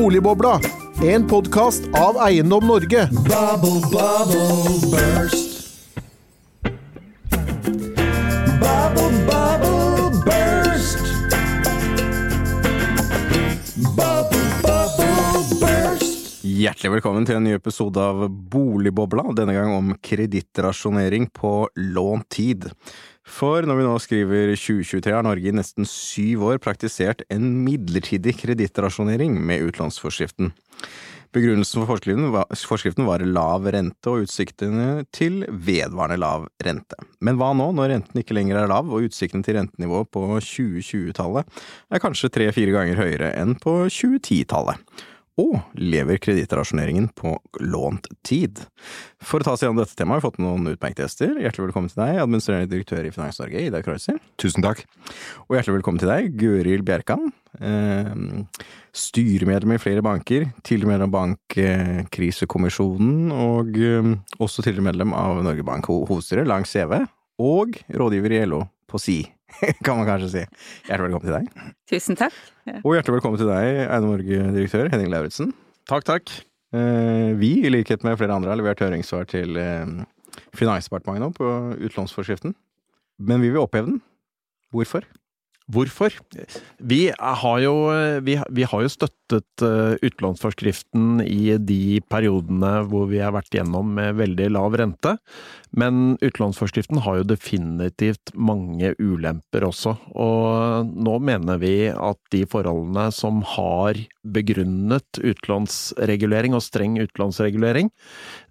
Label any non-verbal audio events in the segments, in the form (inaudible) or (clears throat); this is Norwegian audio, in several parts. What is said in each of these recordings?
Boligbobla, en podkast av Eiendom Norge. Bubble, bubble, burst. Bubble, bubble, burst. Bubble, bubble, burst. Hjertelig velkommen til en ny episode av Boligbobla, denne gang om kredittrasjonering på lånt tid. For når vi nå skriver 2023, har Norge i nesten syv år praktisert en midlertidig kredittrasjonering med utlånsforskriften. Begrunnelsen for forskriften var, lav rente og utsiktene til vedvarende lav rente. Men hva nå, når renten ikke lenger er lav og utsiktene til rentenivået på 2020-tallet er kanskje tre–fire ganger høyere enn på 2010-tallet? Og lever kredittrasjoneringen på lånt tid? For å ta oss gjennom dette temaet har vi fått noen utmerkede gjester. Hjertelig velkommen til deg, administrerende direktør i Finans Norge, Ida Kreuzer. Tusen takk. Og hjertelig velkommen til deg, Gøril Bjerkan. Eh, styremedlem i flere banker, tidligere medlem av Bankkrisekommisjonen, og eh, også tidligere medlem av Norge Bank hovedstyre, lang CV, og rådgiver i LO på si, (laughs) kan man kanskje si. Hjertelig velkommen til deg. Tusen takk. Og hjertelig velkommen til deg, Eiendom Norge-direktør Henning Lauritzen. Takk, takk. Eh, vi, i likhet med flere andre, har levert høringssvar til eh, Finansdepartementet nå på utlånsforskriften. Men vi vil oppheve den. Hvorfor? Hvorfor? Vi har jo, vi, vi har jo støttet uh, utlånsforskriften i de periodene hvor vi har vært gjennom med veldig lav rente, men utlånsforskriften har jo definitivt mange ulemper også. Og nå mener vi at de forholdene som har begrunnet utlånsregulering og streng utlånsregulering,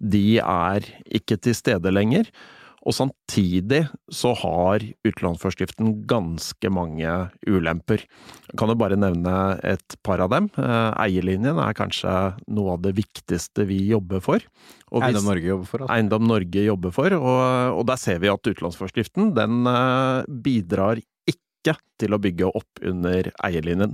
de er ikke til stede lenger. Og samtidig så har utlånsforskriften ganske mange ulemper. Jeg kan jo bare nevne et par av dem. Eh, eierlinjen er kanskje noe av det viktigste vi jobber for. Og Eiendom Norge jobber for. Altså. Eiendom Norge jobber for, og, og der ser vi at utlånsforskriften den eh, bidrar ikke til å bygge opp under eierlinjen.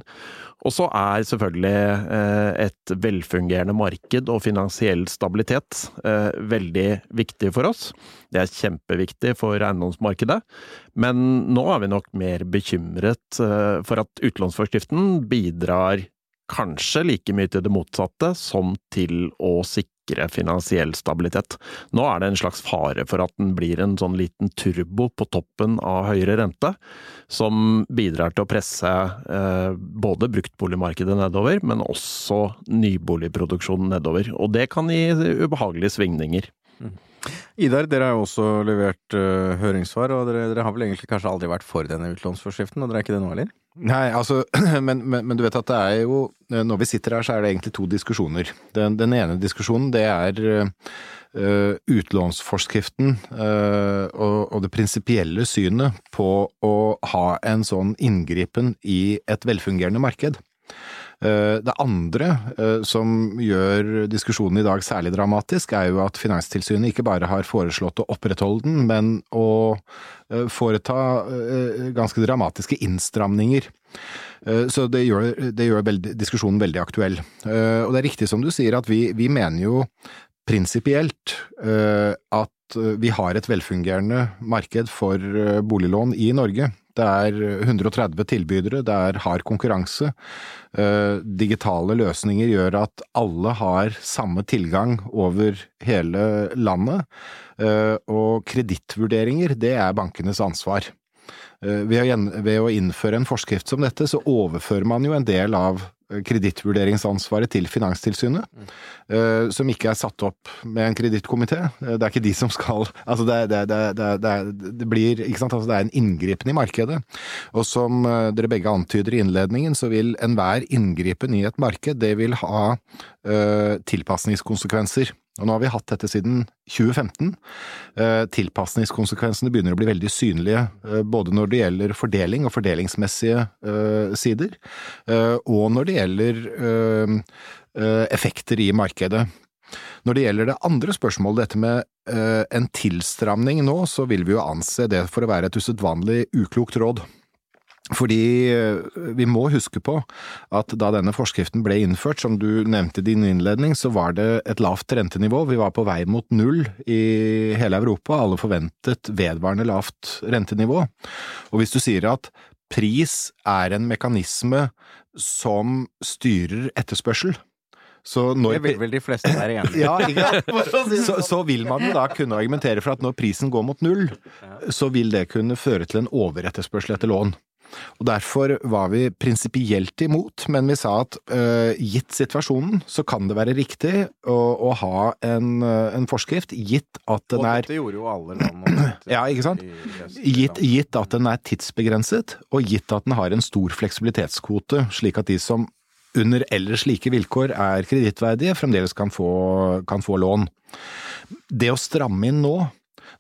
Og så er selvfølgelig eh, et velfungerende marked og finansiell stabilitet eh, veldig viktig for oss. Det er kjempeviktig for eiendomsmarkedet, men nå er vi nok mer bekymret eh, for at utlånsforskriften bidrar kanskje like mye til det motsatte som til å sikre finansiell stabilitet. Nå er det en slags fare for at den blir en sånn liten turbo på toppen av høyere rente, som bidrar til å presse eh, både bruktboligmarkedet nedover, men også nyboligproduksjonen nedover. Og det kan gi ubehagelige svingninger. Idar, dere har jo også levert uh, høringssvar, og dere, dere, har vel egentlig kanskje aldri vært for denne utlånsforskriften, og dere er ikke det nå heller? Nei, altså, (clears throat) men, men, men, du vet at det er jo Når vi sitter her, så er det egentlig to diskusjoner. Den, den ene diskusjonen, det er uh, utlånsforskriften uh, og, og, det prinsipielle synet på å ha en sånn inngripen i et velfungerende marked. Det andre som gjør diskusjonen i dag særlig dramatisk, er jo at Finanstilsynet ikke bare har foreslått å opprettholde den, men å foreta ganske dramatiske innstramninger. Så det gjør, det gjør veldig, diskusjonen veldig aktuell. Og det er riktig som du sier at vi, vi mener jo prinsipielt at vi har et velfungerende marked for boliglån i Norge. Det er 130 tilbydere, det er hard konkurranse. Digitale løsninger gjør at alle har samme tilgang over hele landet. Og kredittvurderinger, det er bankenes ansvar. Ved å innføre en forskrift som dette, så overfører man jo en del av kredittvurderingsansvaret til Finanstilsynet, mm. som ikke er satt opp med en kredittkomité. Det er ikke de som skal Altså, det, det, det, det blir Ikke sant, altså det er en inngripen i markedet. Og som dere begge antyder i innledningen, så vil enhver inngripen i et marked, det vil ha uh, tilpasningskonsekvenser. Og nå har vi hatt dette siden 2015. Tilpasningskonsekvensene begynner å bli veldig synlige, både når det gjelder fordeling og fordelingsmessige sider, og når det gjelder effekter i markedet. Når det gjelder det andre spørsmålet, dette med en tilstramning nå, så vil vi jo anse det for å være et usedvanlig uklokt råd. Fordi vi må huske på at da denne forskriften ble innført, som du nevnte i din innledning, så var det et lavt rentenivå. Vi var på vei mot null i hele Europa. Alle forventet vedvarende lavt rentenivå. Og hvis du sier at pris er en mekanisme som styrer etterspørsel. Så når Det vil vel de fleste være enig i. (laughs) ja? (laughs) Så, så vil man jo da kunne argumentere for at når prisen går mot null, så vil det kunne føre til en overetterspørsel etter lån. Og Derfor var vi prinsipielt imot, men vi sa at uh, gitt situasjonen, så kan det være riktig å, å ha en, øh, en forskrift, gitt at den Og er dette gjorde jo alle land. (clears throat) Ja, ikke sant? Gitt, gitt at den er tidsbegrenset, og gitt at den har en stor fleksibilitetskvote, slik at de som under ellers like vilkår er kredittverdige, fremdeles kan få, kan få lån. Det å stramme inn nå,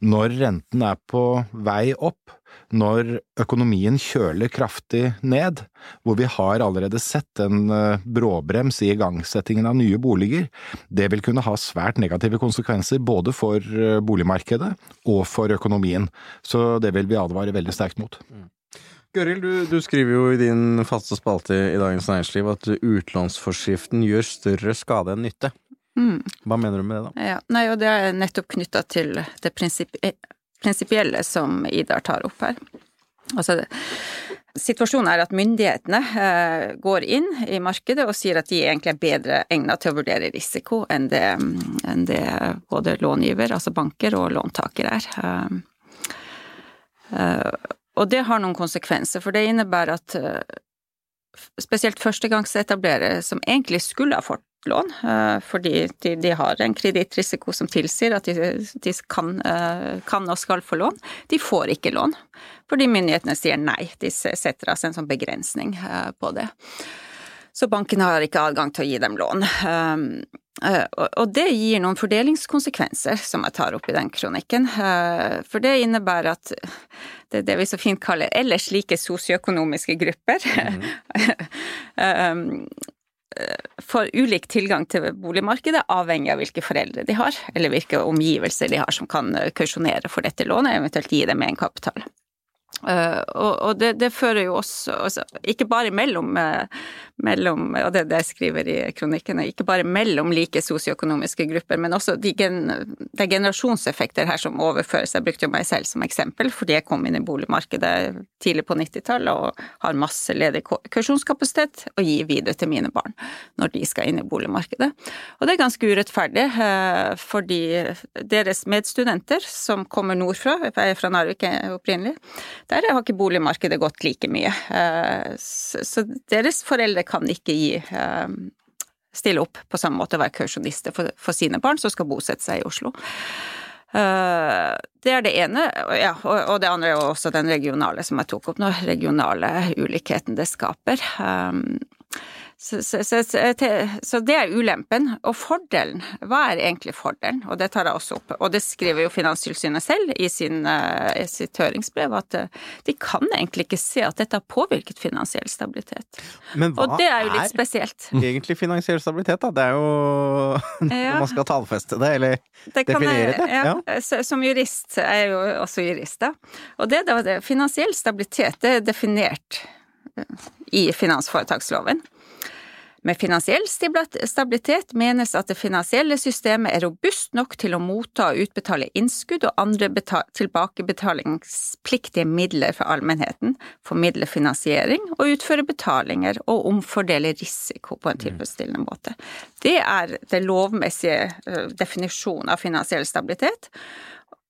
når renten er på vei opp, når økonomien kjøler kraftig ned, hvor vi har allerede sett en eh, bråbrems i igangsettingen av nye boliger, det vil kunne ha svært negative konsekvenser både for eh, boligmarkedet og for økonomien. Så det vil vi advare veldig sterkt mot. Gøril, du, du skriver jo i din faste spalte i Dagens Næringsliv at utlånsforskriften gjør større skade enn nytte. Mm. Hva mener du med det, da? Ja, nei, og det er nettopp knytta til det prinsipi- prinsipielle som Idar tar opp her. Altså, situasjonen er at myndighetene eh, går inn i markedet og sier at de egentlig er bedre egnet til å vurdere risiko enn det, enn det både långiver, altså banker, og låntaker er. Eh, eh, og det har noen konsekvenser, for det innebærer at spesielt førstegangsetablerere som egentlig skulle ha fått lån, eh, fordi de, de har en kredittrisiko som tilsier at de, de kan, eh, kan og skal få lån, de får ikke lån. Fordi myndighetene sier nei, de setter altså en sånn begrensning eh, på det. Så bankene har ikke adgang til å gi dem lån. Og- det gir noen fordelingskonsekvenser, som jeg tar opp i den kronikken. For det innebærer at det er det vi så fint kaller ellers like sosioøkonomiske grupper mm. (laughs) får ulik tilgang til boligmarkedet avhengig av hvilke foreldre de har, eller hvilke omgivelser de har som kan uh, kausjonere for dette lånet, eventuelt gi dem egenkapital. Uh, og, det, det fører jo også, også ikke bare mellom, uh, mellom og det, det jeg skriver i kronikken, ikke bare mellom like sosioøkonomiske grupper, men også de gen, det er generasjonseffekter her som overføres. Jeg brukte jo meg selv som eksempel, fordi jeg kom inn i boligmarkedet tidlig på 90-tallet og har masse ledig kursjonskapasitet å gi videre til mine barn når de skal inn i boligmarkedet. Og det er ganske urettferdig, uh, fordi deres medstudenter som kommer nordfra, jeg er fra Narvik opprinnelig, der har ikke boligmarkedet gått like mye. Eh, Så deres foreldre kan ikke gi eh, stille opp på samme måte og være kausjonister for, for sine barn som skal bosette seg i Oslo. Eh, Det er det ene, ja, og det andre er jo også den regionale som jeg tok opp nå, regionale ulikheten det skaper. Så, så, så, så, det er ulempen. Og fordelen, hva er egentlig fordelen? Og det tar jeg også opp. Og det skriver jo Finanstilsynet selv i, sin, eh, i sitt høringsbrev, at eh, de kan egentlig ikke se at dette har påvirket finansiell stabilitet. Men hva Og det er jo litt spesielt. (laughs) egentlig finansiell stabilitet, da? Det er jo (laughs) når Ja. man skal tallfeste det, eller Det Definere jeg- det, Ja, så- Som jurist, jeg er jo også jurist, da. Og det, da, det finansiell stabilitet det er definert eh, i finansforetaksloven. Med finansiell stabilitet menes at det finansielle systemet er robust nok til å motta og utbetale innskudd og andre tilbakebetalingspliktige midler for allmennheten, formidle finansiering og utføre betalinger og omfordele risiko på en tilfredsstillende måte. Det er den lovmessige eh, definisjonen av finansiell stabilitet.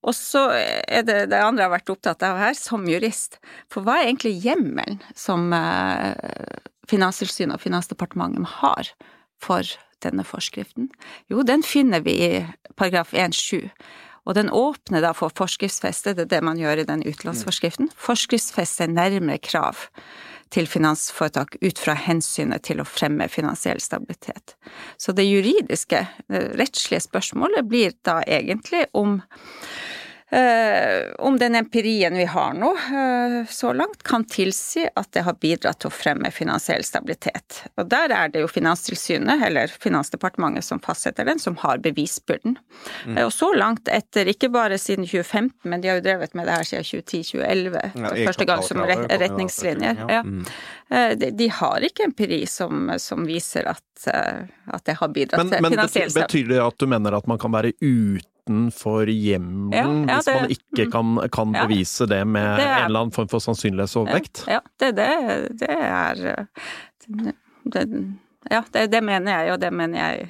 Og så er det det andre jeg har vært opptatt av her, som jurist. For hva er egentlig hjemmelen som eh, Finanstilsynet og Finansdepartementet har for denne forskriften? Jo, den finner vi i paragraf 1-7. Og den åpner da for forskriftsfeste, det er det man gjør i den utenlandsforskriften, forskriftsfeste nærmere krav til finansforetak ut fra hensynet til å fremme finansiell stabilitet. Så det juridiske, det rettslige spørsmålet blir da egentlig om om den empirien vi har nå eh, så langt, kan tilsi at det har bidratt til å fremme finansiell stabilitet. Og der er det jo Finanstilsynet, eller Finansdepartementet som fastsetter den, som har bevisbyrden. Mm. Og så langt etter, ikke bare siden 2015, men de har jo drevet med det her siden 2010-2011, Ja, første gang som retningslinjer. ja. Eh, De, de har ikke empiri som, som viser at, eh, at det har bidratt Men, til finansiell stabilitet. Men betyr det at du mener at man kan være ute utenfor hjemmelen, Ja, ja, hvis man ikke kan, kan Ja. bevise det med Det er- en eller annen form for sannsynlighetsovervekt? Ja, det, det, det er eh, det, Ja, det, det mener jeg, og det mener jeg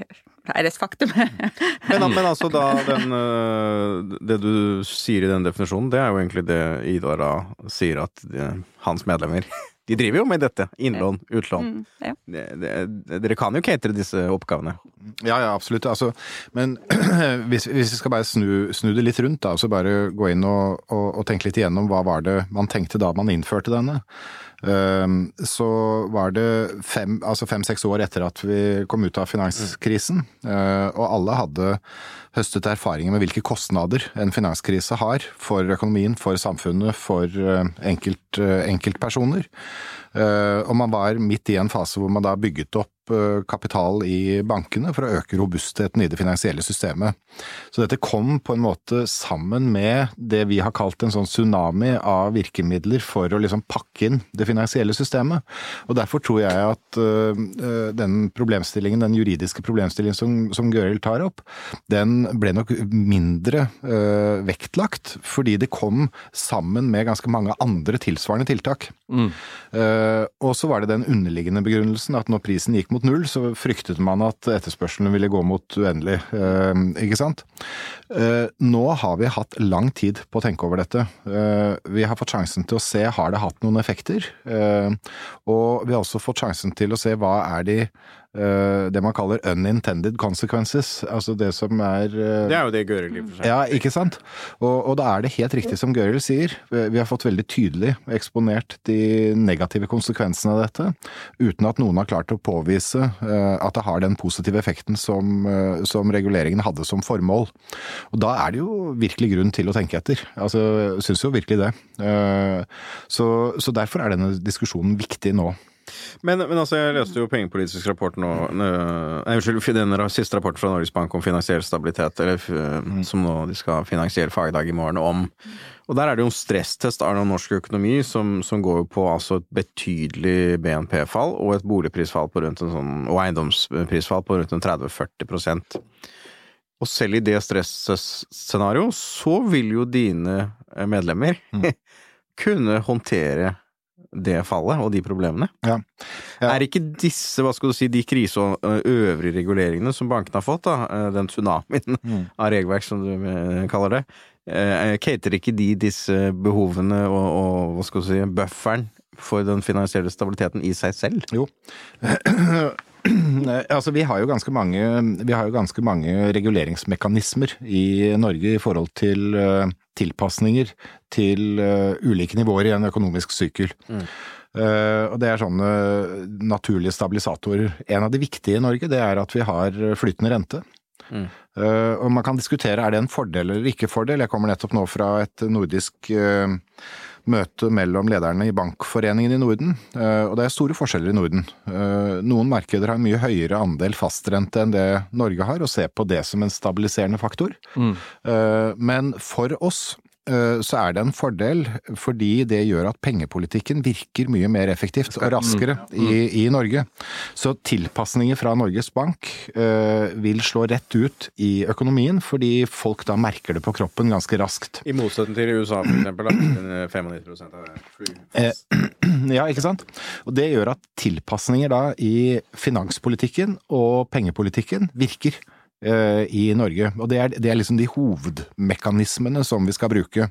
er et faktum. (laughs) Men, men altså da, den, øh, det du sier i den definisjonen, det er jo egentlig det Idar da sier at de, hans medlemmer De driver jo med dette. Innlån, utlån. Mm, ja. Det, det, dere kan jo catere disse oppgavene. Ja, ja, absolutt. Altså, men (clears throat) hvis, hvis vi skal bare snu, snu det litt rundt, da, så bare gå inn og, og, og tenke litt igjennom hva var det man tenkte da man innførte denne. Ehm, så var det fem, altså fem-seks år etter at vi kom ut av finanskrisen, eh, og alle hadde høstet erfaringer med hvilke kostnader en finanskrise har for økonomien, for samfunnet, for eh, enkelt, eh, enkeltpersoner. Og man var midt i en fase hvor man da bygget opp kapital i bankene for å øke robustheten i det finansielle systemet. Så dette kom på en måte sammen med det vi har kalt en sånn tsunami av virkemidler for å liksom pakke inn det finansielle systemet. Og derfor tror jeg at eh, eh, den problemstillingen, den juridiske problemstillingen som, som Gøril tar opp, den ble nok mindre eh, vektlagt, fordi det kom sammen med ganske mange andre tilsvarende tiltak. Mm. Eh, og så var det den underliggende begrunnelsen at når prisen gikk mot null, så fryktet man at etterspørselen ville gå mot uendelig, eh, ikke sant? Eh, nå har vi hatt lang tid på å tenke over dette. Eh, vi har fått sjansen til å se har det hatt noen effekter, og vi har også fått sjansen til å se hva er de det man kaller unintended consequences, altså det som er eh, Det er jo det Gøril i for seg. ja, ikke sant? Og, og da er det helt riktig som Gøril sier. Vi har fått veldig tydelig eksponert de negative konsekvensene av dette, uten at noen har klart å påvise eh, at det har den positive effekten som, eh, som reguleringen hadde som formål. Og da er det jo virkelig grunn til å tenke etter. Altså, syns jo virkelig det. Eh, Så, så derfor er denne diskusjonen viktig nå. Men, men altså, jeg leste jo pengepolitisk rapport nå øh, Nei, unnskyld, den siste rapporten fra Norges Bank om finansiell stabilitet, eller, øh, som nå de skal ha finansiell fagdag i morgen om. Og der er det jo en stresstest av norsk økonomi som, som går på altså et betydelig BNP-fall og et boligprisfall på rundt en sånn, og eiendomsprisfall på rundt en 30-40% Og selv i det stresscenarioet så vil jo dine medlemmer medlemmer (laughs) kunne håndtere det fallet og de problemene. Ja. Ja. Er ikke disse, hva skal du si, de krise- og øvrige reguleringene som bankene har fått, da, den tsunamien av regelverk som du kaller det, cater ikke de disse behovene og, og hva skal du si, bufferen for den finansielle stabiliteten i seg selv? Jo. (clears throat) altså, vi har mange, vi har jo ganske mange reguleringsmekanismer i Norge i forhold til tilpasninger til eh, ulike nivåer i en økonomisk sykkel. Eh, og det er sånne naturlige stabilisatorer. En av de viktige i Norge, det er at vi har flytende rente. Mm. Uh, og man kan diskutere er det en fordel eller ikke fordel. Jeg kommer nettopp nå fra et nordisk eh, møte mellom lederne i Bankforeningen i Norden, eh, og det er store forskjeller i Norden. Eh, Noen markeder har en mye høyere andel fastrente enn det Norge har, og ser på det som en stabiliserende faktor. Mm. Men for oss eh, så er det en fordel, fordi det gjør at pengepolitikken virker mye mer effektivt og raskere i, i Norge. Så tilpasninger fra Norges Bank eh, vil slå rett ut i økonomien, fordi folk da merker det på kroppen ganske raskt. I motsetning til USA, for eksempel. Da, 95 av free. Eh, (clears throat) ja, ikke sant? Og det gjør at tilpasninger da i finanspolitikken og pengepolitikken virker eh, i Norge. Og det er, det er liksom de hovedmekanismene som vi skal bruke.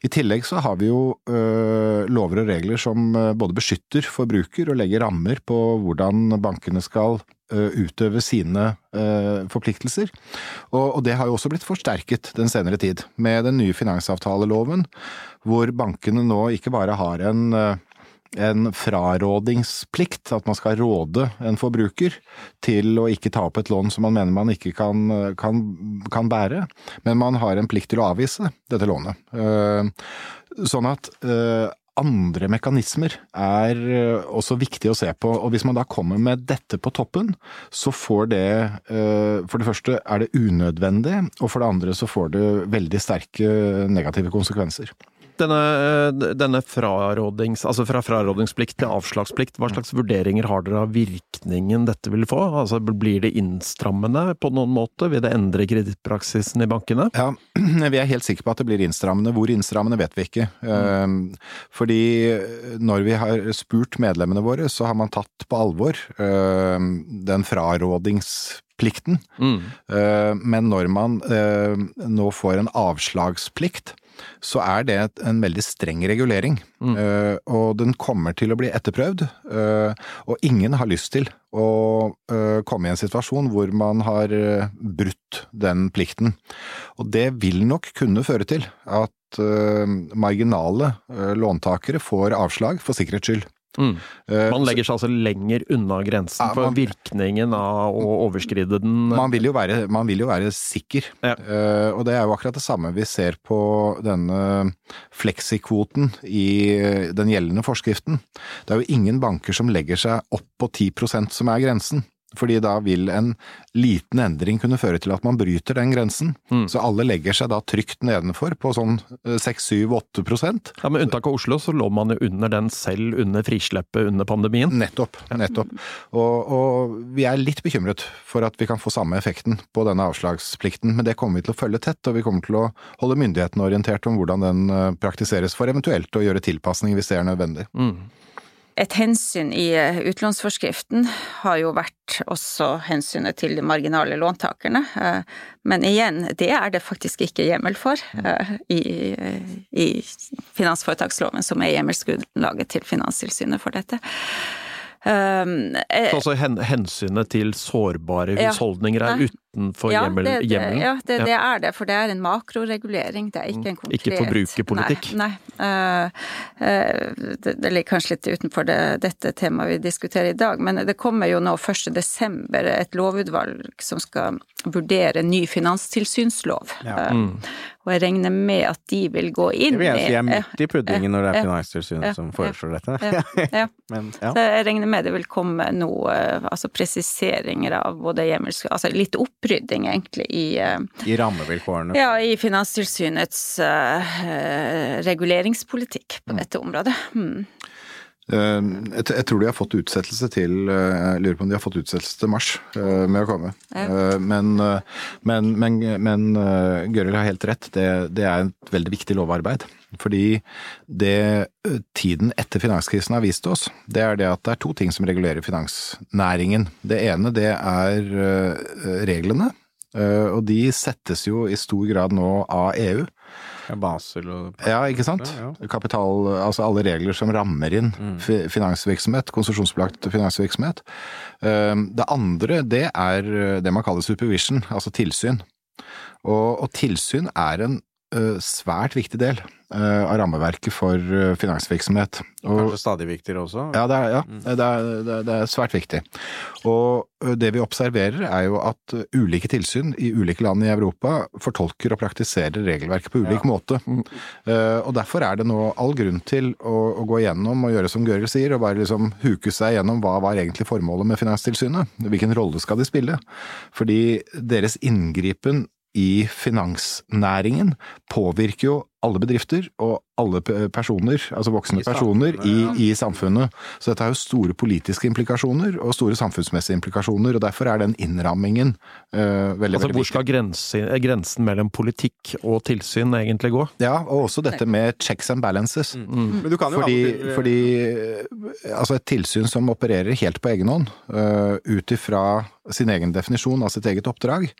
I tillegg så har vi jo eh, lover og regler som eh, både beskytter forbruker og legger rammer på hvordan bankene skal eh, utøve sine eh, forpliktelser. Og, og det har jo også blitt forsterket den senere tid, med den nye finansavtaleloven, hvor bankene nå ikke bare har en eh, en frarådingsplikt, at man skal råde en forbruker til å ikke ta opp et lån som man mener man ikke kan, kan, kan bære, men man har en plikt til å avvise dette lånet. Eh, Sånn at eh, andre mekanismer er eh, også viktig å se på, og hvis man da kommer med dette på toppen, så får det For det første er det unødvendig, og for det andre så får det veldig sterke negative konsekvenser. Denne, denne frarådings, altså fra frarådingsplikt til avslagsplikt, hva slags vurderinger har dere av virkningen dette vil få? Altså Blir det innstrammende på noen måte? Vil det endre kredittpraksisen i bankene? Ja, (clears throat) vi er helt sikre på at det blir innstrammende. Hvor innstrammende vet vi ikke. Mm. Fordi når vi har spurt medlemmene våre, så har man tatt på alvor eh, den frarådingsplikten. Mm. Eh, Men når man eh, nå får en avslagsplikt, så er det en veldig streng regulering. Eh, Og den kommer til å bli etterprøvd. Uh, Og ingen har lyst til å uh, komme i en situasjon hvor man har brutt den plikten. Og det vil nok kunne føre til at marginale låntakere får avslag for sikkerhets skyld. Mm. Eh, Man legger seg altså lenger unna grensen Ja, for man- virkningen av å overskride den. Man vil jo være, man vil jo være sikker, Ja. uh, og det er jo akkurat det samme vi ser på denne fleksikvoten i den gjeldende forskriften. Det er jo ingen banker som legger seg opp på 10% som er grensen. Fordi da vil en liten endring kunne føre til at man bryter den grensen. Mm. Så alle legger seg da trygt nedenfor på sånn 6-7-8% Ja, Med unntak av Oslo, så lå man jo under den selv under frisleppet under pandemien. Nettopp. nettopp. Og, og vi er litt bekymret for at vi kan få samme effekten på denne avslagsplikten, men det kommer vi til å følge tett, og vi kommer til å holde myndighetene orientert om hvordan den eh, praktiseres, for eventuelt å gjøre tilpasning hvis det er nødvendig. Mm. Et hensyn i eh, utlånsforskriften har jo vært også hensynet til de marginale låntakerne, eh, men igjen, det er det faktisk ikke hjemmel for eh, i, i finansforetaksloven, som er hjemmelsgrunnlaget til Finanstilsynet for dette. Um, eh, altså hensynet til sårbare Ja. husholdninger er Nei. Utenfor ja, hjemmel, det, det, hjemmelen? ja, det, det er det, for det er en makroregulering, det er ikke en konkret Ikke forbrukerpolitikk. Nei. nei. Uh, uh, det, det ligger kanskje litt utenfor det, dette temaet vi diskuterer i dag, men det kommer jo nå 1. desember et lovutvalg som skal vurdere ny finanstilsynslov. Ja. Uh, Mm. Og jeg regner med at de vil gå inn i Det vil jeg si er i midt i puddingen når det er ja, Finanstilsynet ja, som foreslår dette. ja, (laughs) ja. Men ja. Så jeg regner med det vil komme noe, altså presiseringer av både hjemmels... Altså litt opprydding, egentlig, i eh, I rammevilkårene. Ja, i Finanstilsynets eh, reguleringspolitikk på dette området. Mm. Eh, Jeg, jeg tror de har fått utsettelse til eh, Jeg lurer på om de har fått utsettelse til mars eh, med å komme. Ja. Men, men, men, men Gøril har helt rett, det, det er et veldig viktig lovarbeid. Fordi det tiden etter finanskrisen har vist oss, det er det at det er to ting som regulerer finansnæringen. Det ene det er reglene, og de settes jo i stor grad nå av EU. Basel og Ja, ikke sant? Kapital, altså alle regler som rammer inn fi- finansvirksomhet, konsesjonsbelagt finansvirksomhet. Eh, Det andre, det er eh, det man kaller supervision, altså tilsyn. Og, og tilsyn er en svært viktig del eh, av rammeverket for eh, finansvirksomhet. Og, kanskje stadig viktigere også. ja, det er, ja det, er, det, er, svært viktig. Og det vi observerer er jo at ulike tilsyn i ulike land i Europa fortolker og praktiserer regelverket på ulik måte. Eh, Og derfor er det nå all grunn til å, å gå igjennom og gjøre som Gøril sier, og bare liksom huke seg gjennom hva var egentlig formålet med Finanstilsynet. Hvilken rolle skal de spille? Fordi deres inngripen i finansnæringen påvirker jo alle bedrifter og alle personer, altså voksne I personer, i, samfunnet, i samfunnet. Så dette har jo store politiske implikasjoner og store samfunnsmessige implikasjoner, og derfor er den innrammingen uh, veldig, Altså, veldig hvor skal grensen, grensen mellom politikk og tilsyn egentlig gå? Ja, og også dette med checks and balances. Men du kan jo Fordi, av til- fordi altså et tilsyn som opererer helt på egen hånd, uh, ut ifra sin egen definisjon av sitt eget oppdrag,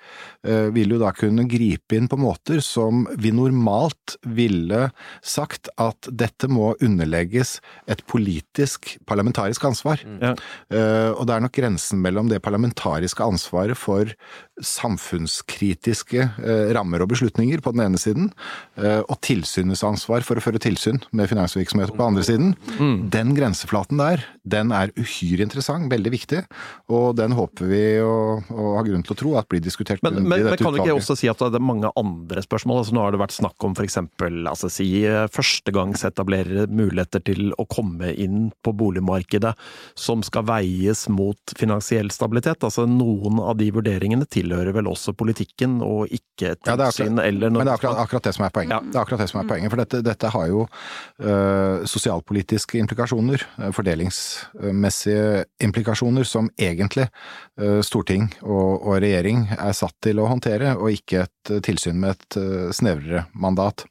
uh, vil jo da kunne gripe inn på måter som vi normalt ville sagt at dette må underlegges et politisk, parlamentarisk ansvar. Ja. Uh, og det er nok grensen mellom det parlamentariske ansvaret for samfunnskritiske uh, rammer og beslutninger på den ene siden, uh, og tilsynets ansvar for å føre tilsyn med finansvirksomhet på den andre siden. Den grenseflaten der, den er uhyre interessant, veldig viktig, og den håper vi og, og har grunn til å tro at blir diskutert Men, grundig men, i men kan du ikke også si at det er mange andre spørsmål? Altså, nå har det vært snakk om f.eks. altså si eh, førstegangsetablerere muligheter til å komme inn på boligmarkedet som skal veies mot finansiell stabilitet. Altså noen av de vurderingene tilhører vel også politikken og ikke Ja, tilsyn ja, eller Men det er akkurat, akkurat det som er poenget. Ja. Det er akkurat det som er poenget, For dette, dette har jo øh, sosialpolitiske implikasjoner, øh, fordelingsmessige implikasjoner, som egentlig øh, storting og, og regjering er satt til å håndtere, og ikke et øh, tilsyn med et øh, snevrere mandat.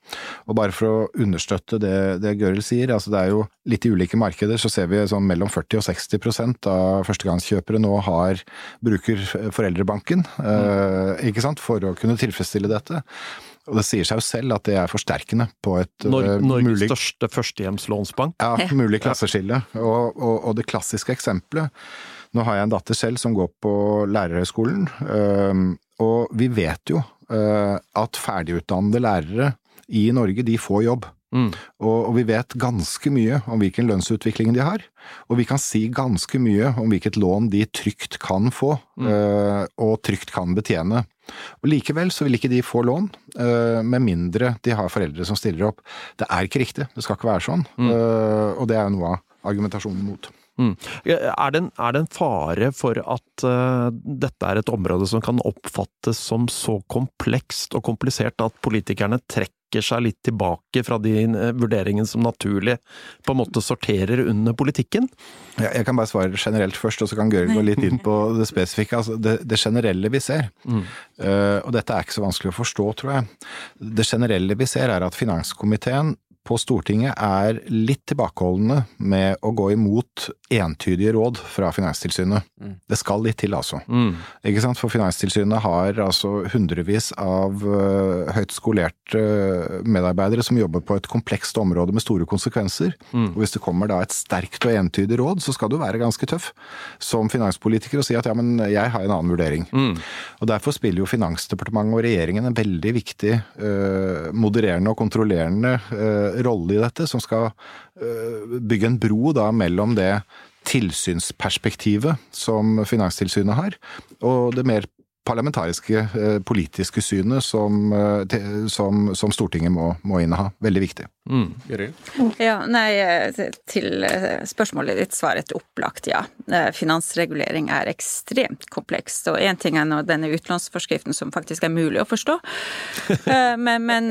Og bare for å understøtte det, det Gøril sier, altså det er jo litt i ulike markeder, så ser vi sånn mellom 40 og 60 prosent av førstegangskjøpere nå har, bruker foreldrebanken, mm. ikke sant, for å kunne tilfredsstille dette. Og det sier seg jo selv at det er forsterkende på et Nor Norges mulig største førstehjemslånsbank. ja, mulig klasseskille. Og, og, og det klassiske eksempelet Nå har jeg en datter selv som går på lærerhøgskolen, og vi vet jo at ferdigutdannede lærere i Norge, de får jobb. Mm. Og, og vi vet ganske mye om hvilken lønnsutvikling de har, og vi kan si ganske mye om hvilket lån de trygt kan få, øh, og trygt kan betjene. Og Likevel så vil ikke de få lån, øh, med mindre de har foreldre som stiller opp. Det er ikke riktig, det skal ikke være sånn, øh, og det er jo noe av argumentasjonen mot. Mm. Er, det en, er det en fare for at uh, dette er et område som kan oppfattes som så komplekst og komplisert at politikerne trekker seg litt tilbake fra de uh, vurderingene som naturlig på en måte sorterer under politikken? Jeg, jeg kan bare svare generelt først, og så kan Gørg gå litt inn på det spesifikke. Altså det, det generelle vi ser, øh, og dette er ikke så vanskelig å forstå, tror jeg. Det generelle vi ser er at finanskomiteen på Stortinget er litt tilbakeholdne med å gå imot entydige råd fra Finanstilsynet. Det skal litt til, altså. Mm. Ikke sant? For Finanstilsynet har altså hundrevis av uh, høyt skolerte øh, medarbeidere som jobber på et komplekst område med store konsekvenser. Og hvis det kommer da et sterkt og entydig råd, så skal du være ganske tøff som finanspolitiker og si at ja, men jeg har en annen vurdering. Og Derfor spiller jo Finansdepartementet og regjeringen en veldig viktig uh, modererende og kontrollerende øh, rolle i dette, som skal øh, bygge en bro da mellom det tilsynsperspektivet som Finanstilsynet har, og det mer parlamentariske, eh, politiske synet som, eh, som, som Stortinget må, må inneha. Veldig viktig. Mm. Ja, nei, eh, til eh, spørsmålet ditt svar et opplagt ja. Eh, Finansregulering er ekstremt komplekst, og én ting er nå denne utlånsforskriften som faktisk er mulig å forstå, (laughs) men, men,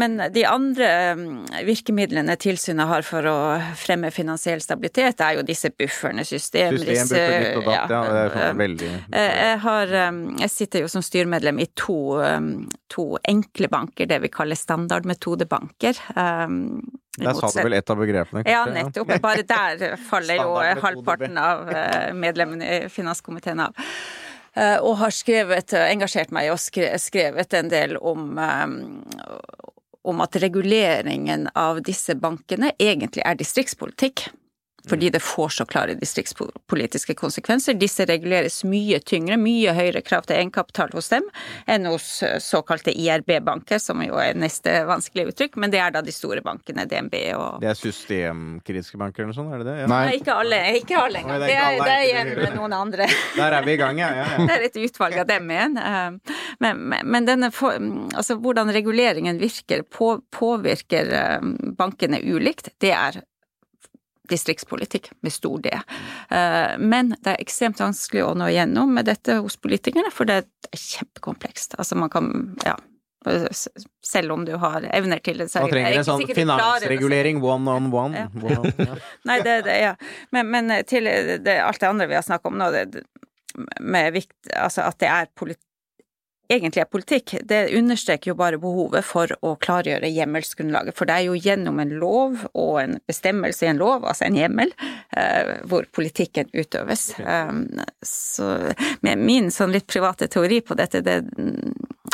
men de andre eh, virkemidlene tilsynet har for å fremme finansiell stabilitet, er jo disse bufferne, system, System, buffer, ja. Sånn veldig Jeg, har, eh, jeg sitter jo som styremedlem i to, eh, to enkle banker, det vi kaller standardmetodebanker. Eh, Um, Der sa du vel et av begrepene? Ja, nettopp. Bare der (laughs) faller jo halvparten av eh, medlemmene i finanskomiteen av. Eh, Og har skrevet, engasjert meg og skrevet en del om eh, om at reguleringen av disse bankene egentlig er distriktspolitikk. Fordi det får så klare distriktspolitiske konsekvenser. Disse reguleres mye tyngre, mye høyere krav til egenkapital hos dem enn hos eh, såkalte IRB-banker, som jo er neste vanskelige uttrykk, men det er da de store bankene, DNB og Det er systemkritiske banker eller noe sånt, er det det? Ja. Nei, Nei, ikke alle, ikke alle engang. Nei, Det er det er igjen med noen andre. Der er vi i gang, ja. ja, ja. (laughs) Det er et utvalg av dem igjen. Eh, Men, men, denne, for- altså hvordan reguleringen virker, på, påvirker eh, bankene ulikt, det er distriktspolitikk med stor D. Eh, Men det er ekstremt vanskelig å nå igjennom med dette hos politikerne, for det er kjempekomplekst. Altså man kan, ja selv om du har evner til det, er trenger det en sånn ikke klarer finansregulering one on one. Ja. one, on, ja. (laughs) Nei, det, det ja. Men, men til det, alt det andre vi har snakket om nå, det, det- med vikt, altså at det er politikk egentlig er politikk, det understreker jo bare behovet for å klargjøre hjemmelsgrunnlaget. For det er jo gjennom en lov og en bestemmelse i en lov, altså en hjemmel, eh, hvor politikken utøves. Um, så med min sånn litt private teori på dette, det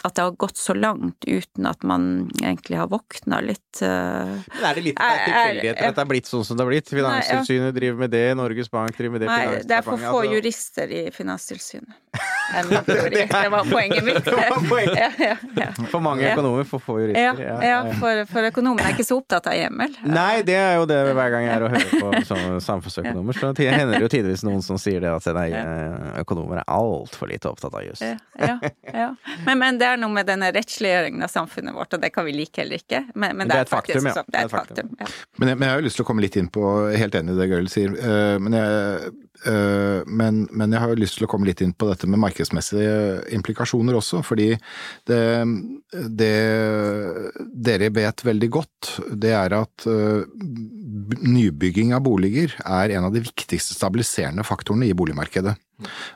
at det har gått så langt uten at man egentlig har våkna litt uh, Men er det litt Er- er- tilfeldigheter at det er blitt sånn som det har blitt? Finanstilsynet driver med det, Norges Bank driver med det, Nei, det er for få altså- jurister i Finanstilsynet. (laughs) Det var poenget mitt. Var poenget. Ja, ja, ja. For mange økonomer, for få jurister. ja for, for økonomen er ikke så opptatt av hjemmel. Nei, det er jo det hver gang jeg er og hører på sånne samfunnsøkonomer. Så det hender det jo tidvis noen som sier det at nei, økonomer er altfor lite opptatt av jus. Ja, ja, ja. Men, men det er noe med denne rettsliggjøringen av samfunnet vårt, og det kan vi like heller ikke. Men, men det, er, faktisk faktum, ja. Det et faktum. Ja. Men jeg, men jeg har jo lyst til å komme litt inn på, helt enig i det Gøril sier, eh, men jeg, men, men jeg har jo lyst til å komme litt inn på dette med markedsmessige implikasjoner også, fordi det, det dere vet veldig godt, det er at eh, nybygging av boliger er en av de viktigste stabiliserende faktorene i boligmarkedet.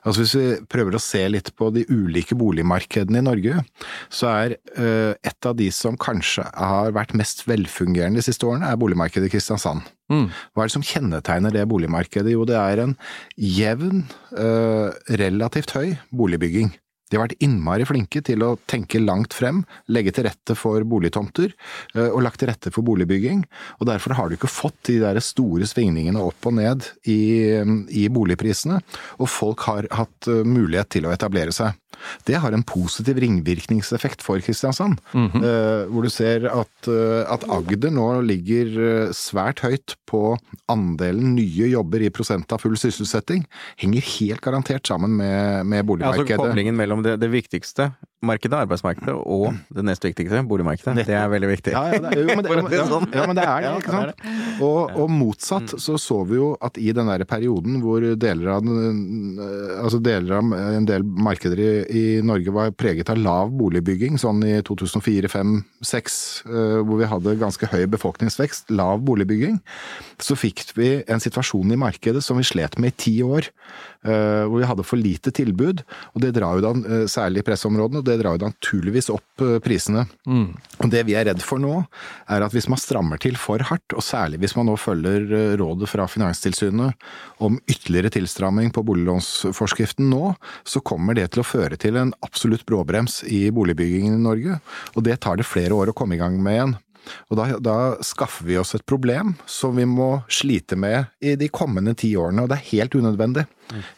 Altså Hvis vi prøver å se litt på de ulike boligmarkedene i Norge, så er eh, et av de som kanskje har vært mest velfungerende de siste årene, er boligmarkedet i Kristiansand. Mm. Hva er det som kjennetegner det boligmarkedet? Jo, det er en jevn, eh, relativt høy boligbygging. De har vært innmari flinke til å tenke langt frem, legge til rette for boligtomter, eh, og lagt til rette for boligbygging. Og derfor har du ikke fått de der store svingningene opp og ned i, i boligprisene, og folk har hatt eh, mulighet til å etablere seg. Det har en positiv ringvirkningseffekt for Kristiansand, eh, hvor du ser at, at Agder nå ligger svært høyt på andelen nye jobber i prosent av full sysselsetting. Henger helt garantert sammen med, med Ja, altså boligmarkedet. koblingen mellom det, det viktigste markedet, arbeidsmarkedet, og det nest viktigste, boligmarkedet. Det er veldig viktig. Ja, ja, det, jo, men (laughs) det, ja, sånn. ja, men det er det, ikke sant? Og, og motsatt så så vi jo at i den der perioden hvor deler av, altså deler av en del markeder i, i Norge var preget av lav boligbygging, sånn i 2004, 2005, 2006, hvor vi hadde ganske høy befolkningsvekst, lav boligbygging, så fikk vi en situasjon i markedet som vi slet med i ti år, eh, hvor vi hadde for lite tilbud, og det drar jo da, eh, særlig i pressområdene, og det drar jo naturligvis opp prisene. prisene. Og det vi er redd for nå, er at hvis man strammer til for hardt, og særlig hvis man nå følger eh, rådet fra Finanstilsynet om ytterligere tilstramming på boliglånsforskriften nå, så kommer det til å føre til en absolutt bråbrems i boligbyggingen i Norge. Og det tar det flere år å komme i gang med igjen. Og da, da skaffer vi oss et problem som vi må slite med i de kommende ti årene, og det er helt unødvendig.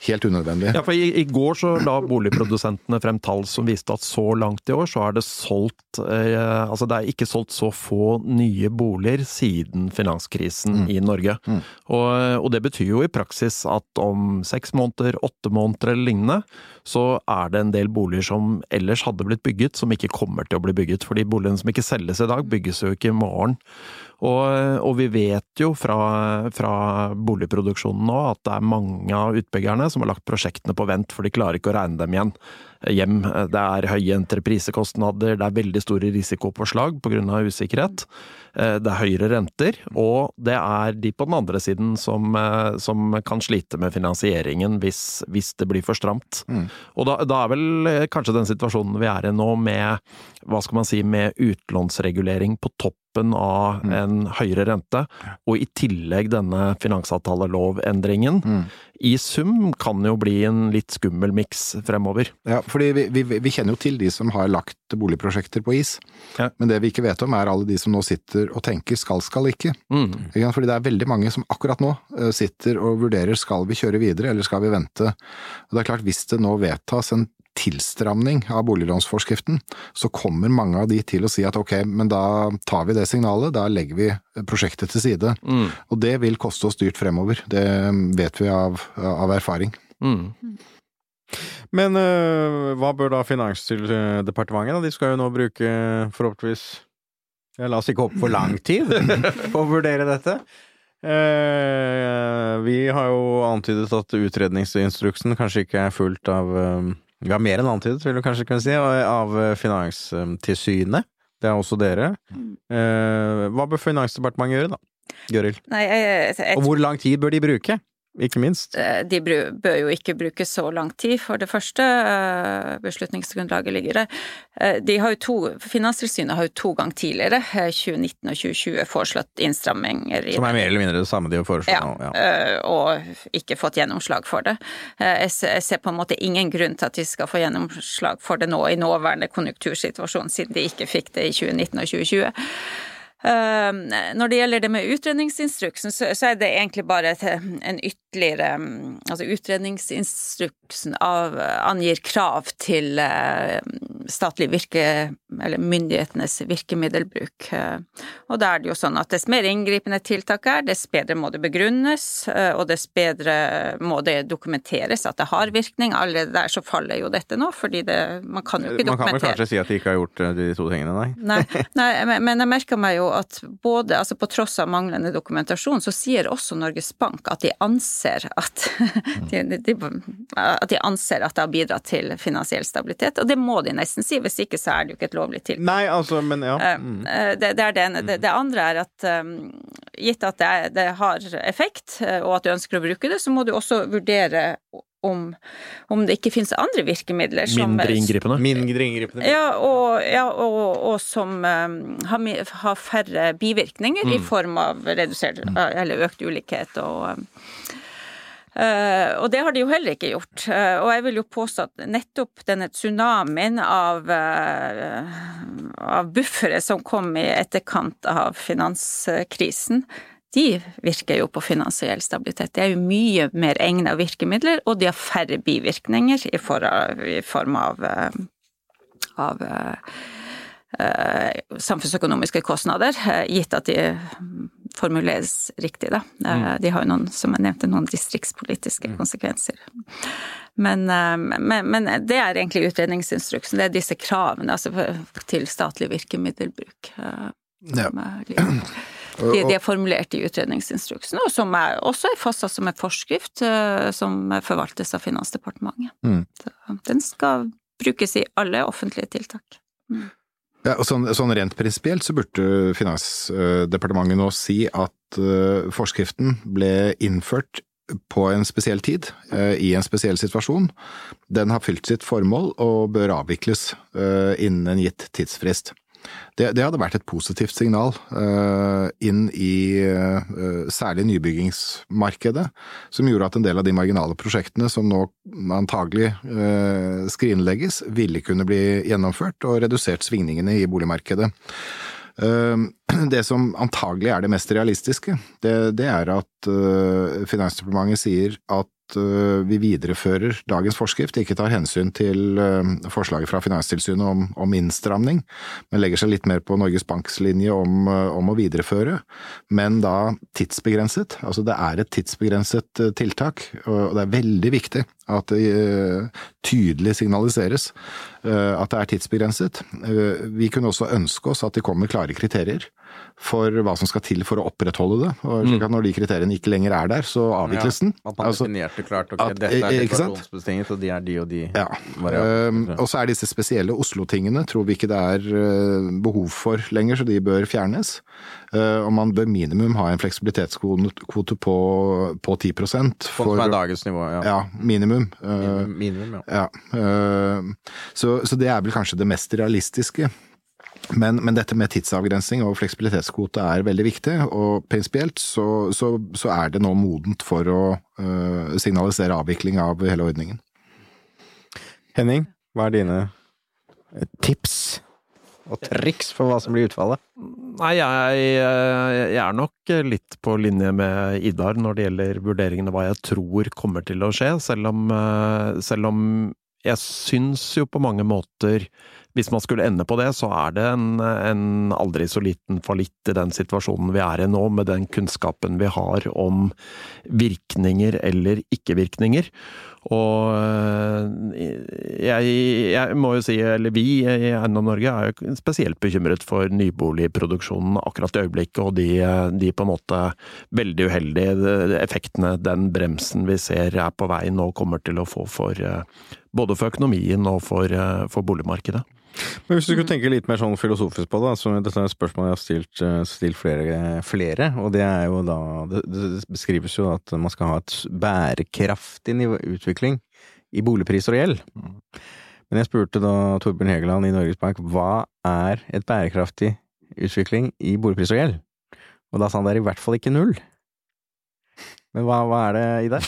Helt unødvendig. Ja, for i, I går så la boligprodusentene frem tall som viste at så langt i år så er det solgt eh, Altså det er ikke solgt så få nye boliger siden finanskrisen i Norge. Og, og det betyr jo i praksis at om seks måneder, åtte måneder eller lignende, så er det en del boliger som ellers hadde blitt bygget, som ikke kommer til å bli bygget. For de boligene som ikke selges i dag, bygges jo ikke i morgen. Og, og vi vet jo fra, fra boligproduksjonen nå at det er mange av utbyggerne som har lagt prosjektene på vent, for de klarer ikke å regne dem igjen hjem. Det er høye entreprisekostnader, det er veldig store risikopåslag pga. usikkerhet. Eh, Det er høyere renter, og det er de på den andre siden som, eh, som kan slite med finansieringen hvis, hvis det blir for stramt. Og da, da er vel eh, kanskje den situasjonen vi er i nå med, hva skal man si, med utlånsregulering på toppen av en høyere rente, og i tillegg denne finansavtalelovendringen, i sum kan jo bli en litt skummel miks fremover. Ja, fordi vi, vi, vi kjenner jo til de som har lagt boligprosjekter på is, Ja. men det vi ikke vet om er alle de som nå sitter og tenker skal, skal ikke. Mm. Fordi det er veldig mange som akkurat nå eh, sitter og vurderer skal vi kjøre videre eller skal vi vente. Og det er klart hvis det nå vedtas en tilstramning av boliglånsforskriften, så kommer mange av de til å si at ok, men da tar vi det signalet, da legger vi prosjektet til side. Mm. Og det vil koste oss dyrt fremover, det vet vi av, av erfaring. Mm. Men øh, hva bør da Finansdepartementet, da? De skal jo nå bruke forhåpentligvis ja, La oss ikke hoppe for lang tid (laughs) på å vurdere dette. Eh, vi har jo antydet at utredningsinstruksen kanskje ikke er fulgt av øh, Ja, mer enn antydet, vil du kanskje kunne si, av Finanstilsynet. Det er også dere. Eh, hva bør Finansdepartementet gjøre, da? Gøril? Nei, jeg, jeg, Og hvor lang tid bør de bruke? Ikke minst. Eh, De bør jo ikke bruke så lang tid, for det første. eh, Beslutningsgrunnlaget ligger der. Eh, De har jo to, Finanstilsynet har jo to ganger tidligere, eh, 2019 og 2020, foreslått innstramminger i Som er mer eller mindre det samme de foreslår ja, nå. Ja. og ikke fått gjennomslag for det. Jeg ser på en måte ingen grunn til at de skal få gjennomslag for det nå i nåværende konjunktursituasjon, siden de ikke fikk det i 2019 og 2020. Eh, Når det gjelder det med utredningsinstruksen, så er det egentlig bare en ytterligere mm, Altså utredningsinstruksen av, angir krav til eh, statlig virke... Eller myndighetenes virkemiddelbruk. Eh, Og da er det jo sånn at dess mer inngripende tiltak er, dess bedre må det begrunnes, eh, og dess bedre må det dokumenteres at det har virkning. Allerede der så faller jo dette nå, fordi det, man kan jo ikke dokumentere Man kan vel kanskje si at de ikke har gjort de to tingene, nei? Nei, nei, men- men jeg merker meg jo at både, altså på tross av manglende dokumentasjon, så sier også Norges Bank at de anser at (laughs) de, de, at de anser at det har bidratt til finansiell stabilitet, og det må de nesten si, hvis ikke så er det jo ikke et lovlig tiltak. Nei, altså, men ja. Eh, Mm. eh, Det, det det ene. Det, det andre er at um, gitt at det, det har effekt, eh, og at du ønsker å bruke det, så må du også vurdere om, om det ikke finnes andre virkemidler som Mindre inngripende. Mindre inngripende. ja, og, ja, og, og som um, har, har færre bivirkninger i form av redusert eller økt ulikhet og um, eh, og det har de jo heller ikke gjort. Uh, og jeg vil jo påstå at nettopp denne tsunamien av, uh, av buffere som kom i etterkant av finanskrisen, de virker jo på finansiell stabilitet. De er jo mye mer egna virkemidler, og de har færre bivirkninger i, form av eh, av eh, eh, samfunnsøkonomiske kostnader, gitt at de mm, formuleres riktig, da. Eh, De har jo noen, som jeg nevnte, noen distriktspolitiske konsekvenser. Men, men, men det er egentlig utredningsinstruksen, det er disse kravene altså, til statlig virkemiddelbruk. Ja. Som er de, de er formulert i utredningsinstruksen, og som er, også er fastsatt som en forskrift eh, som forvaltes av Finansdepartementet. Mm. Så den skal brukes i alle offentlige tiltak. Ja, og sånn, sånn rent prinsipielt så burde Finansdepartementet nå si at eh, forskriften ble innført på en spesiell tid, eh, i en spesiell situasjon. Den har fylt sitt formål og bør avvikles innen en gitt tidsfrist. Det, det hadde vært et positivt signal uh, inn i uh, særlig nybyggingsmarkedet, som gjorde at en del av de marginale prosjektene som nå antagelig uh, skrinlegges, ville kunne bli gjennomført og redusert svingningene i boligmarkedet. Det som antagelig er det mest realistiske, det, det er at Finansdepartementet sier at eh, vi viderefører dagens forskrift, ikke tar hensyn til eh, forslaget fra Finanstilsynet om, om innstramning, men legger seg litt mer på Norges Banks linje om, eh, om å videreføre, men da tidsbegrenset. Altså det er et tidsbegrenset tiltak, og det er veldig viktig at det eh, tydelig signaliseres eh, at det er tidsbegrenset. Eh, Vi kunne også ønske oss at det kommer klare kriterier for hva som skal til for å opprettholde det, og slik at når de kriteriene ikke lenger er der, så avvikles den. At man Altså, definerte klart ok, at- dette er situasjonsbetinget, og de er de og de Ja. Um, og så er disse spesielle Oslo-tingene tror vi ikke det er behov for lenger, så de bør fjernes. Uh, og man bør minimum ha en fleksibilitetskvote på, på 10 for, som er dagens nivå, ja. Ja, minimum. Uh, Minimum, ja. ja. uh, så, så det er vel kanskje det mest realistiske. Men, men dette med tidsavgrensning og fleksibilitetskvote er veldig viktig, og prinsipielt så, så, så er det nå modent for å uh, signalisere avvikling av hele ordningen. Henning, hva er dine eh, tips og triks for hva som blir utfallet? Nei, jeg, jeg er nok litt på linje med Idar når det gjelder vurderingene hva jeg tror kommer til å skje, selv om, eh, selv om jeg syns jo på mange måter hvis man skulle ende på det, så er det en, en aldri så liten fallitt i den situasjonen vi er i nå, med den kunnskapen vi har om virkninger eller ikke-virkninger. Og øh, jeg, jeg må jo si, eller vi i Eiendom Norge er jo spesielt bekymret for nyboligproduksjonen akkurat i øyeblikket, og de, de på en måte veldig uheldige effektene den bremsen vi ser er på vei nå kommer til å få for øh, både for økonomien og for, øh, for boligmarkedet. Men hvis du skulle tenke litt mer sånn filosofisk på det, så dette er et spørsmål jeg har stilt, eh, stilt flere, flere, og det er jo da Det, det beskrives jo at man skal ha et bærekraftig nivå, utvikling i boligpriser og gjeld. Men jeg spurte da Torbjørn Hegeland i Norges Bank hva er et bærekraftig utvikling i boligpris og gjeld? Og da sa han det er i hvert fall ikke null. Men hva, hva er det i det?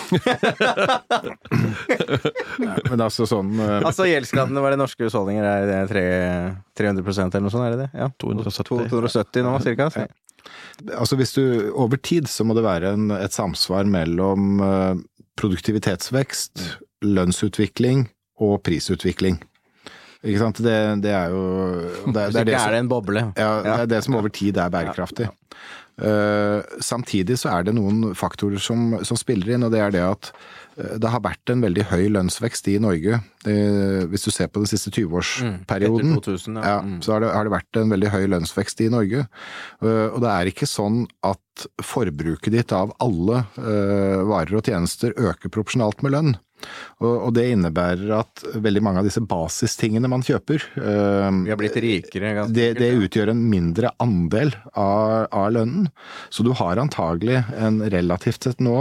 (laughs) Men altså sånn uh... Altså hva var det norske husholdninger er det tre, 300% eller noe sånt, er det det? Ja. 270. 270 nå, cirka. så- Altså hvis du Over tid så må det være en, et samsvar mellom uh, produktivitetsvekst, lønnsutvikling og prisutvikling. Ikke sant? Det, det er jo det, det er det som- er det en boble. Ja, det er det som over tid er bærekraftig. Eh, samtidig så er det noen faktorer som, som spiller inn, og det er det at eh, det har vært en veldig høy lønnsvekst i Norge. Hvis du ser på den siste 20-årsperioden, mm, 2000, ja. ja, Mm. så har det, har det vært en veldig høy lønnsvekst i Norge. Eh, og det er ikke sånn at forbruket ditt av alle eh, varer og tjenester øker proporsjonalt med lønn. Og, og det innebærer at veldig mange av disse basistingene man kjøper eh, Vi har blitt rikere. ganske det, sikkert, det ja. utgjør en mindre andel av, av lønnen. Så du har antagelig en relativt sett nå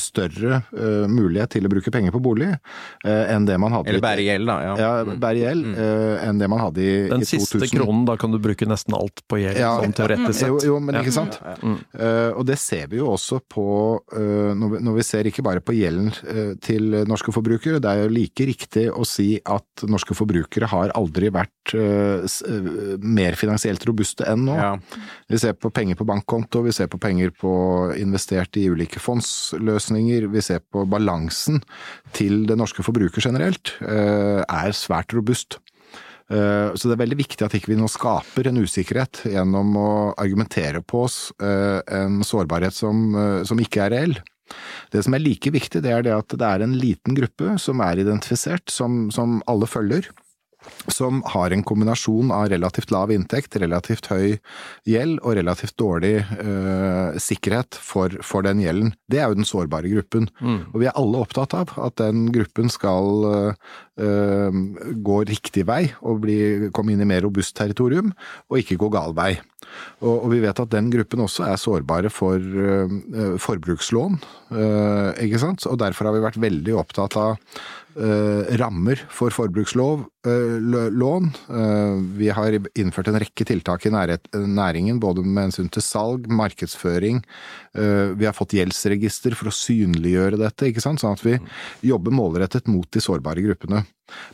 større eh, mulighet til å bruke penger på bolig eh, enn det man hadde Eller bære gjeld, da. Ja. Ja, Mm. bære gjeld eh, enn det man hadde i, Den i 2000. siste kronen, da kan du bruke nesten alt på gjeld, Ja. sånn teoretisk Jo, sett. jo, men ikke sant. Eh, og det ser vi jo også på eh, når, vi, når vi ser ikke bare på gjelden eh, til norske forbrukere. Det er jo like riktig å si at norske forbrukere har aldri vært eh, eh, mer finansielt robuste enn nå. Ja. Vi ser på penger på bankkonto, vi ser på penger på investert i ulike fondsløsninger, vi ser på balansen til det norske forbruker generelt, eh, er svært robust. Så det er veldig viktig at ikke vi nå skaper en usikkerhet gjennom å argumentere på oss en sårbarhet som, som ikke er reell. Det som er like viktig, det er det at det er en liten gruppe som er identifisert, som, som alle følger, som har en kombinasjon av relativt lav inntekt, relativt høy gjeld og relativt dårlig eh, sikkerhet for, for den gjelden. Det er jo den sårbare gruppen. Og vi er alle opptatt av at den gruppen skal eh, gå riktig vei og bli, komme inn i mer robust territorium, og ikke gå gal vei. Og, og vi vet at den gruppen også er sårbare for eh, forbrukslån, eh, ikke sant? Og derfor har vi vært veldig opptatt av eh, rammer for forbrukslov, eh. Eh, vi har innført en rekke tiltak i nærhet, næringen, både med hensyn til salg, markedsføring. Eh, vi har fått gjeldsregister for å synliggjøre dette, ikke sant? sånn at vi jobber målrettet mot de sårbare gruppene.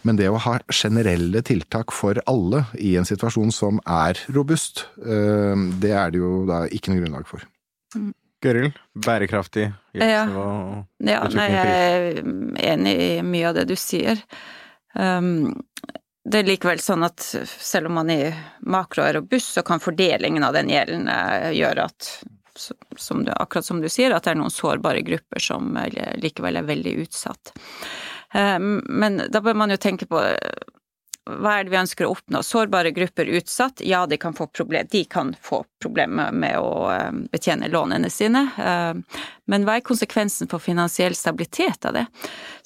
Men det å ha generelle tiltak for alle i en situasjon som er robust, eh, det er det jo da ikke noe grunnlag for. Gøril, bærekraftig. Ja, Utvikling nei, jeg er enig i mye av det du sier. Um, det er likevel sånn at selv om man i makro er robust, så kan fordelingen av den gjelden eh, gjøre at som du, akkurat som du sier, at det er noen sårbare grupper som eh, likevel er veldig utsatt. Eh, Men da bør man jo tenke på hva er det vi ønsker å oppnå? Sårbare grupper utsatt, ja, de kan få problem, de kan få problemer med å eh, betjene lånene sine. eh, Men hva er konsekvensen for finansiell stabilitet av det?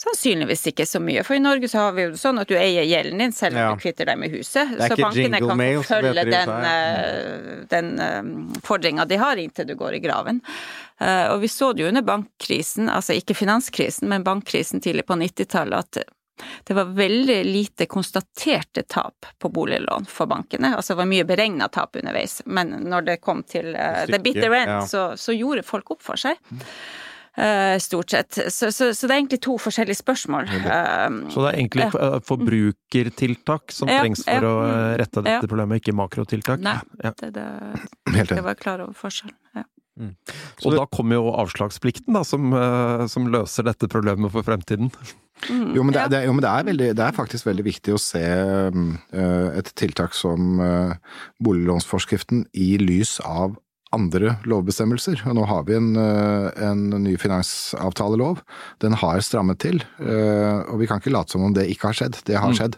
Sannsynligvis ikke så mye, for i Norge så har vi jo sånn at du eier gjelden din selv om Ja. du kvitter deg med huset. Så bankene kan mail, følge den, eh, den eh, fordringa de har inntil du går i graven. Og vi så det jo under bankkrisen, altså ikke finanskrisen, men bankkrisen tidlig på 90-tallet, at det var veldig lite konstaterte tap på boliglån for bankene. Altså det var mye beregna tap underveis, men når det kom til uh, the bitter end, ja. så, så gjorde folk opp for seg. Uh, stort sett. Så, så, så det er egentlig to forskjellige spørsmål. Uh, Så det er egentlig eh, forbrukertiltak som Ja, trengs for ja, å rette dette ja. problemet, ikke makrotiltak. Nei. Det, det, (clears throat) det var klar over forskjellen. Ja. Og da kommer jo avslagsplikten, da, som, eh, som løser dette problemet for fremtiden. Mm, Jo, men det, ja. er- det, jo, men det, er veldig, det er faktisk veldig viktig å se uh, et tiltak som uh, boliglånsforskriften i lys av andre lovbestemmelser. Og nå har vi en, eh, en ny finansavtalelov. Den har strammet til, eh, og vi kan ikke late som om det ikke har skjedd. Det har skjedd.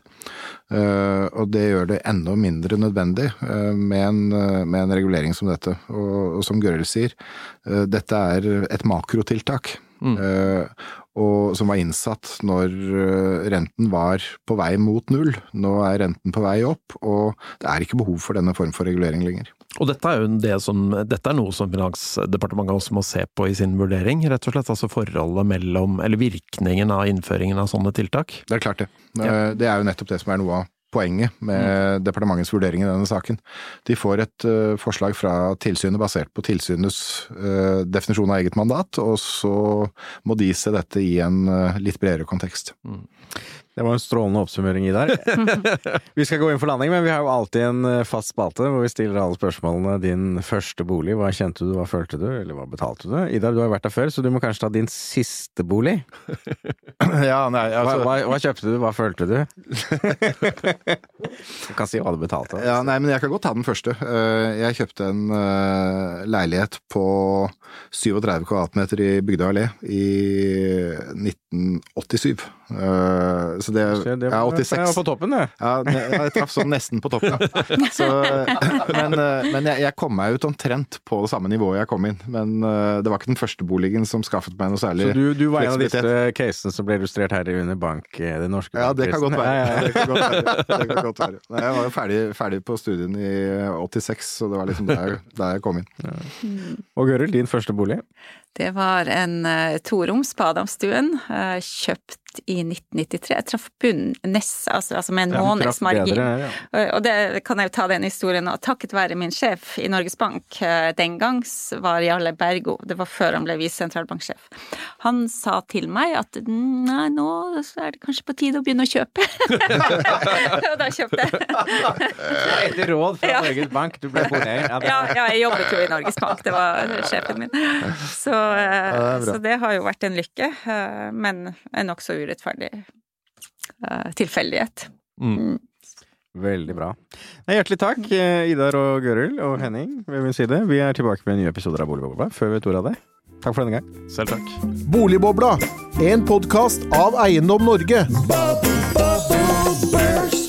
Eh, og det gjør det enda mindre nødvendig med, en, med en regulering som dette. Og, og som Gøril sier, dette er et makrotiltak. Eh, og som var innsatt når eh, renten var på vei mot null. Nå er renten på vei opp, og det er ikke behov for denne form for regulering lenger. Og dette er det som, dette er noe som Finansdepartementet også må se på i sin vurdering, rett og slett. Altså forholdet mellom, eller virkningen av innføringen av sånne tiltak. Det er klart det. Ja. Eh, Det er jo nettopp det som er noe av poenget med departementets vurdering i denne saken. De får et uh, forslag fra tilsynet basert på tilsynets uh, definisjon av eget mandat, og så må de se dette i en uh, litt bredere kontekst. Det var en strålende oppsummering, Idar. (laughs) vi skal gå inn for landing, men vi har jo alltid en eh, fast spalte hvor vi stiller alle spørsmålene. Din første bolig, hva kjente du, hva følte du, eller hva betalte du? Idar, du har vært der før, så du må kanskje ta din siste bolig. (laughs) Ja, nei, Hva, altså, hva, hva kjøpte du, hva følte du? (laughs) Du kan si hva du betalte. ja, nei, men jeg kan godt ta den første. Eh, Jeg kjøpte en eh, leilighet på 37 kvadratmeter i Bygdøy allé i 1987. Uh, Så det, det, det ja, 86. Jeg var på toppen, det. Ja, jeg traff sånn nesten på toppen. (laughs) Så, men eh, men jeg, jeg kom meg ut omtrent på det samme nivået jeg kom inn. Men eh, det var ikke den første boligen som skaffet meg noe særlig Så du, du var en av disse casene som ble illustrert her under bank, eh, det norske Ja, det kan godt være. Ja, ja, Det kan godt være. Kan godt være. Nei, jeg var jo ferdig, ferdig på studien i 86, så det var liksom der, der jeg kom inn. Og Gøril, din første bolig? Det var en uh, toroms på Adamstuen, uh, kjøpt i 1993. Jeg traff bunn Ness, altså, altså med en Ja, måneds margin. ja. Og det kan jeg jo ta den historien nå. Takket være min sjef i Norges Bank eh, den gangs, var Jarle Bergo. Det var før han ble visesentralbanksjef. Han sa til meg at nei, nå er det kanskje på tide å begynne å kjøpe. (laughs) og da kjøpte jeg. Etter råd fra Ja. Norges Bank, du ble fornøyd? Ja, (laughs) Ja, ja, jeg jobbet jo i Norges Bank, det var sjefen min. Så, eh, det så det har jo vært en lykke, eh, men en nokså urettferdig uh, tilfeldighet. Veldig bra. Nei, hjertelig takk, eh, Idar og Gøril og Henning ved min side. Vi er tilbake med nye episoder av Boligbobla før vi vet ordet av det. Takk for denne gang. Selv takk. Boligbobla, en podkast av Eiendom Norge. Bubble, bubble, burst.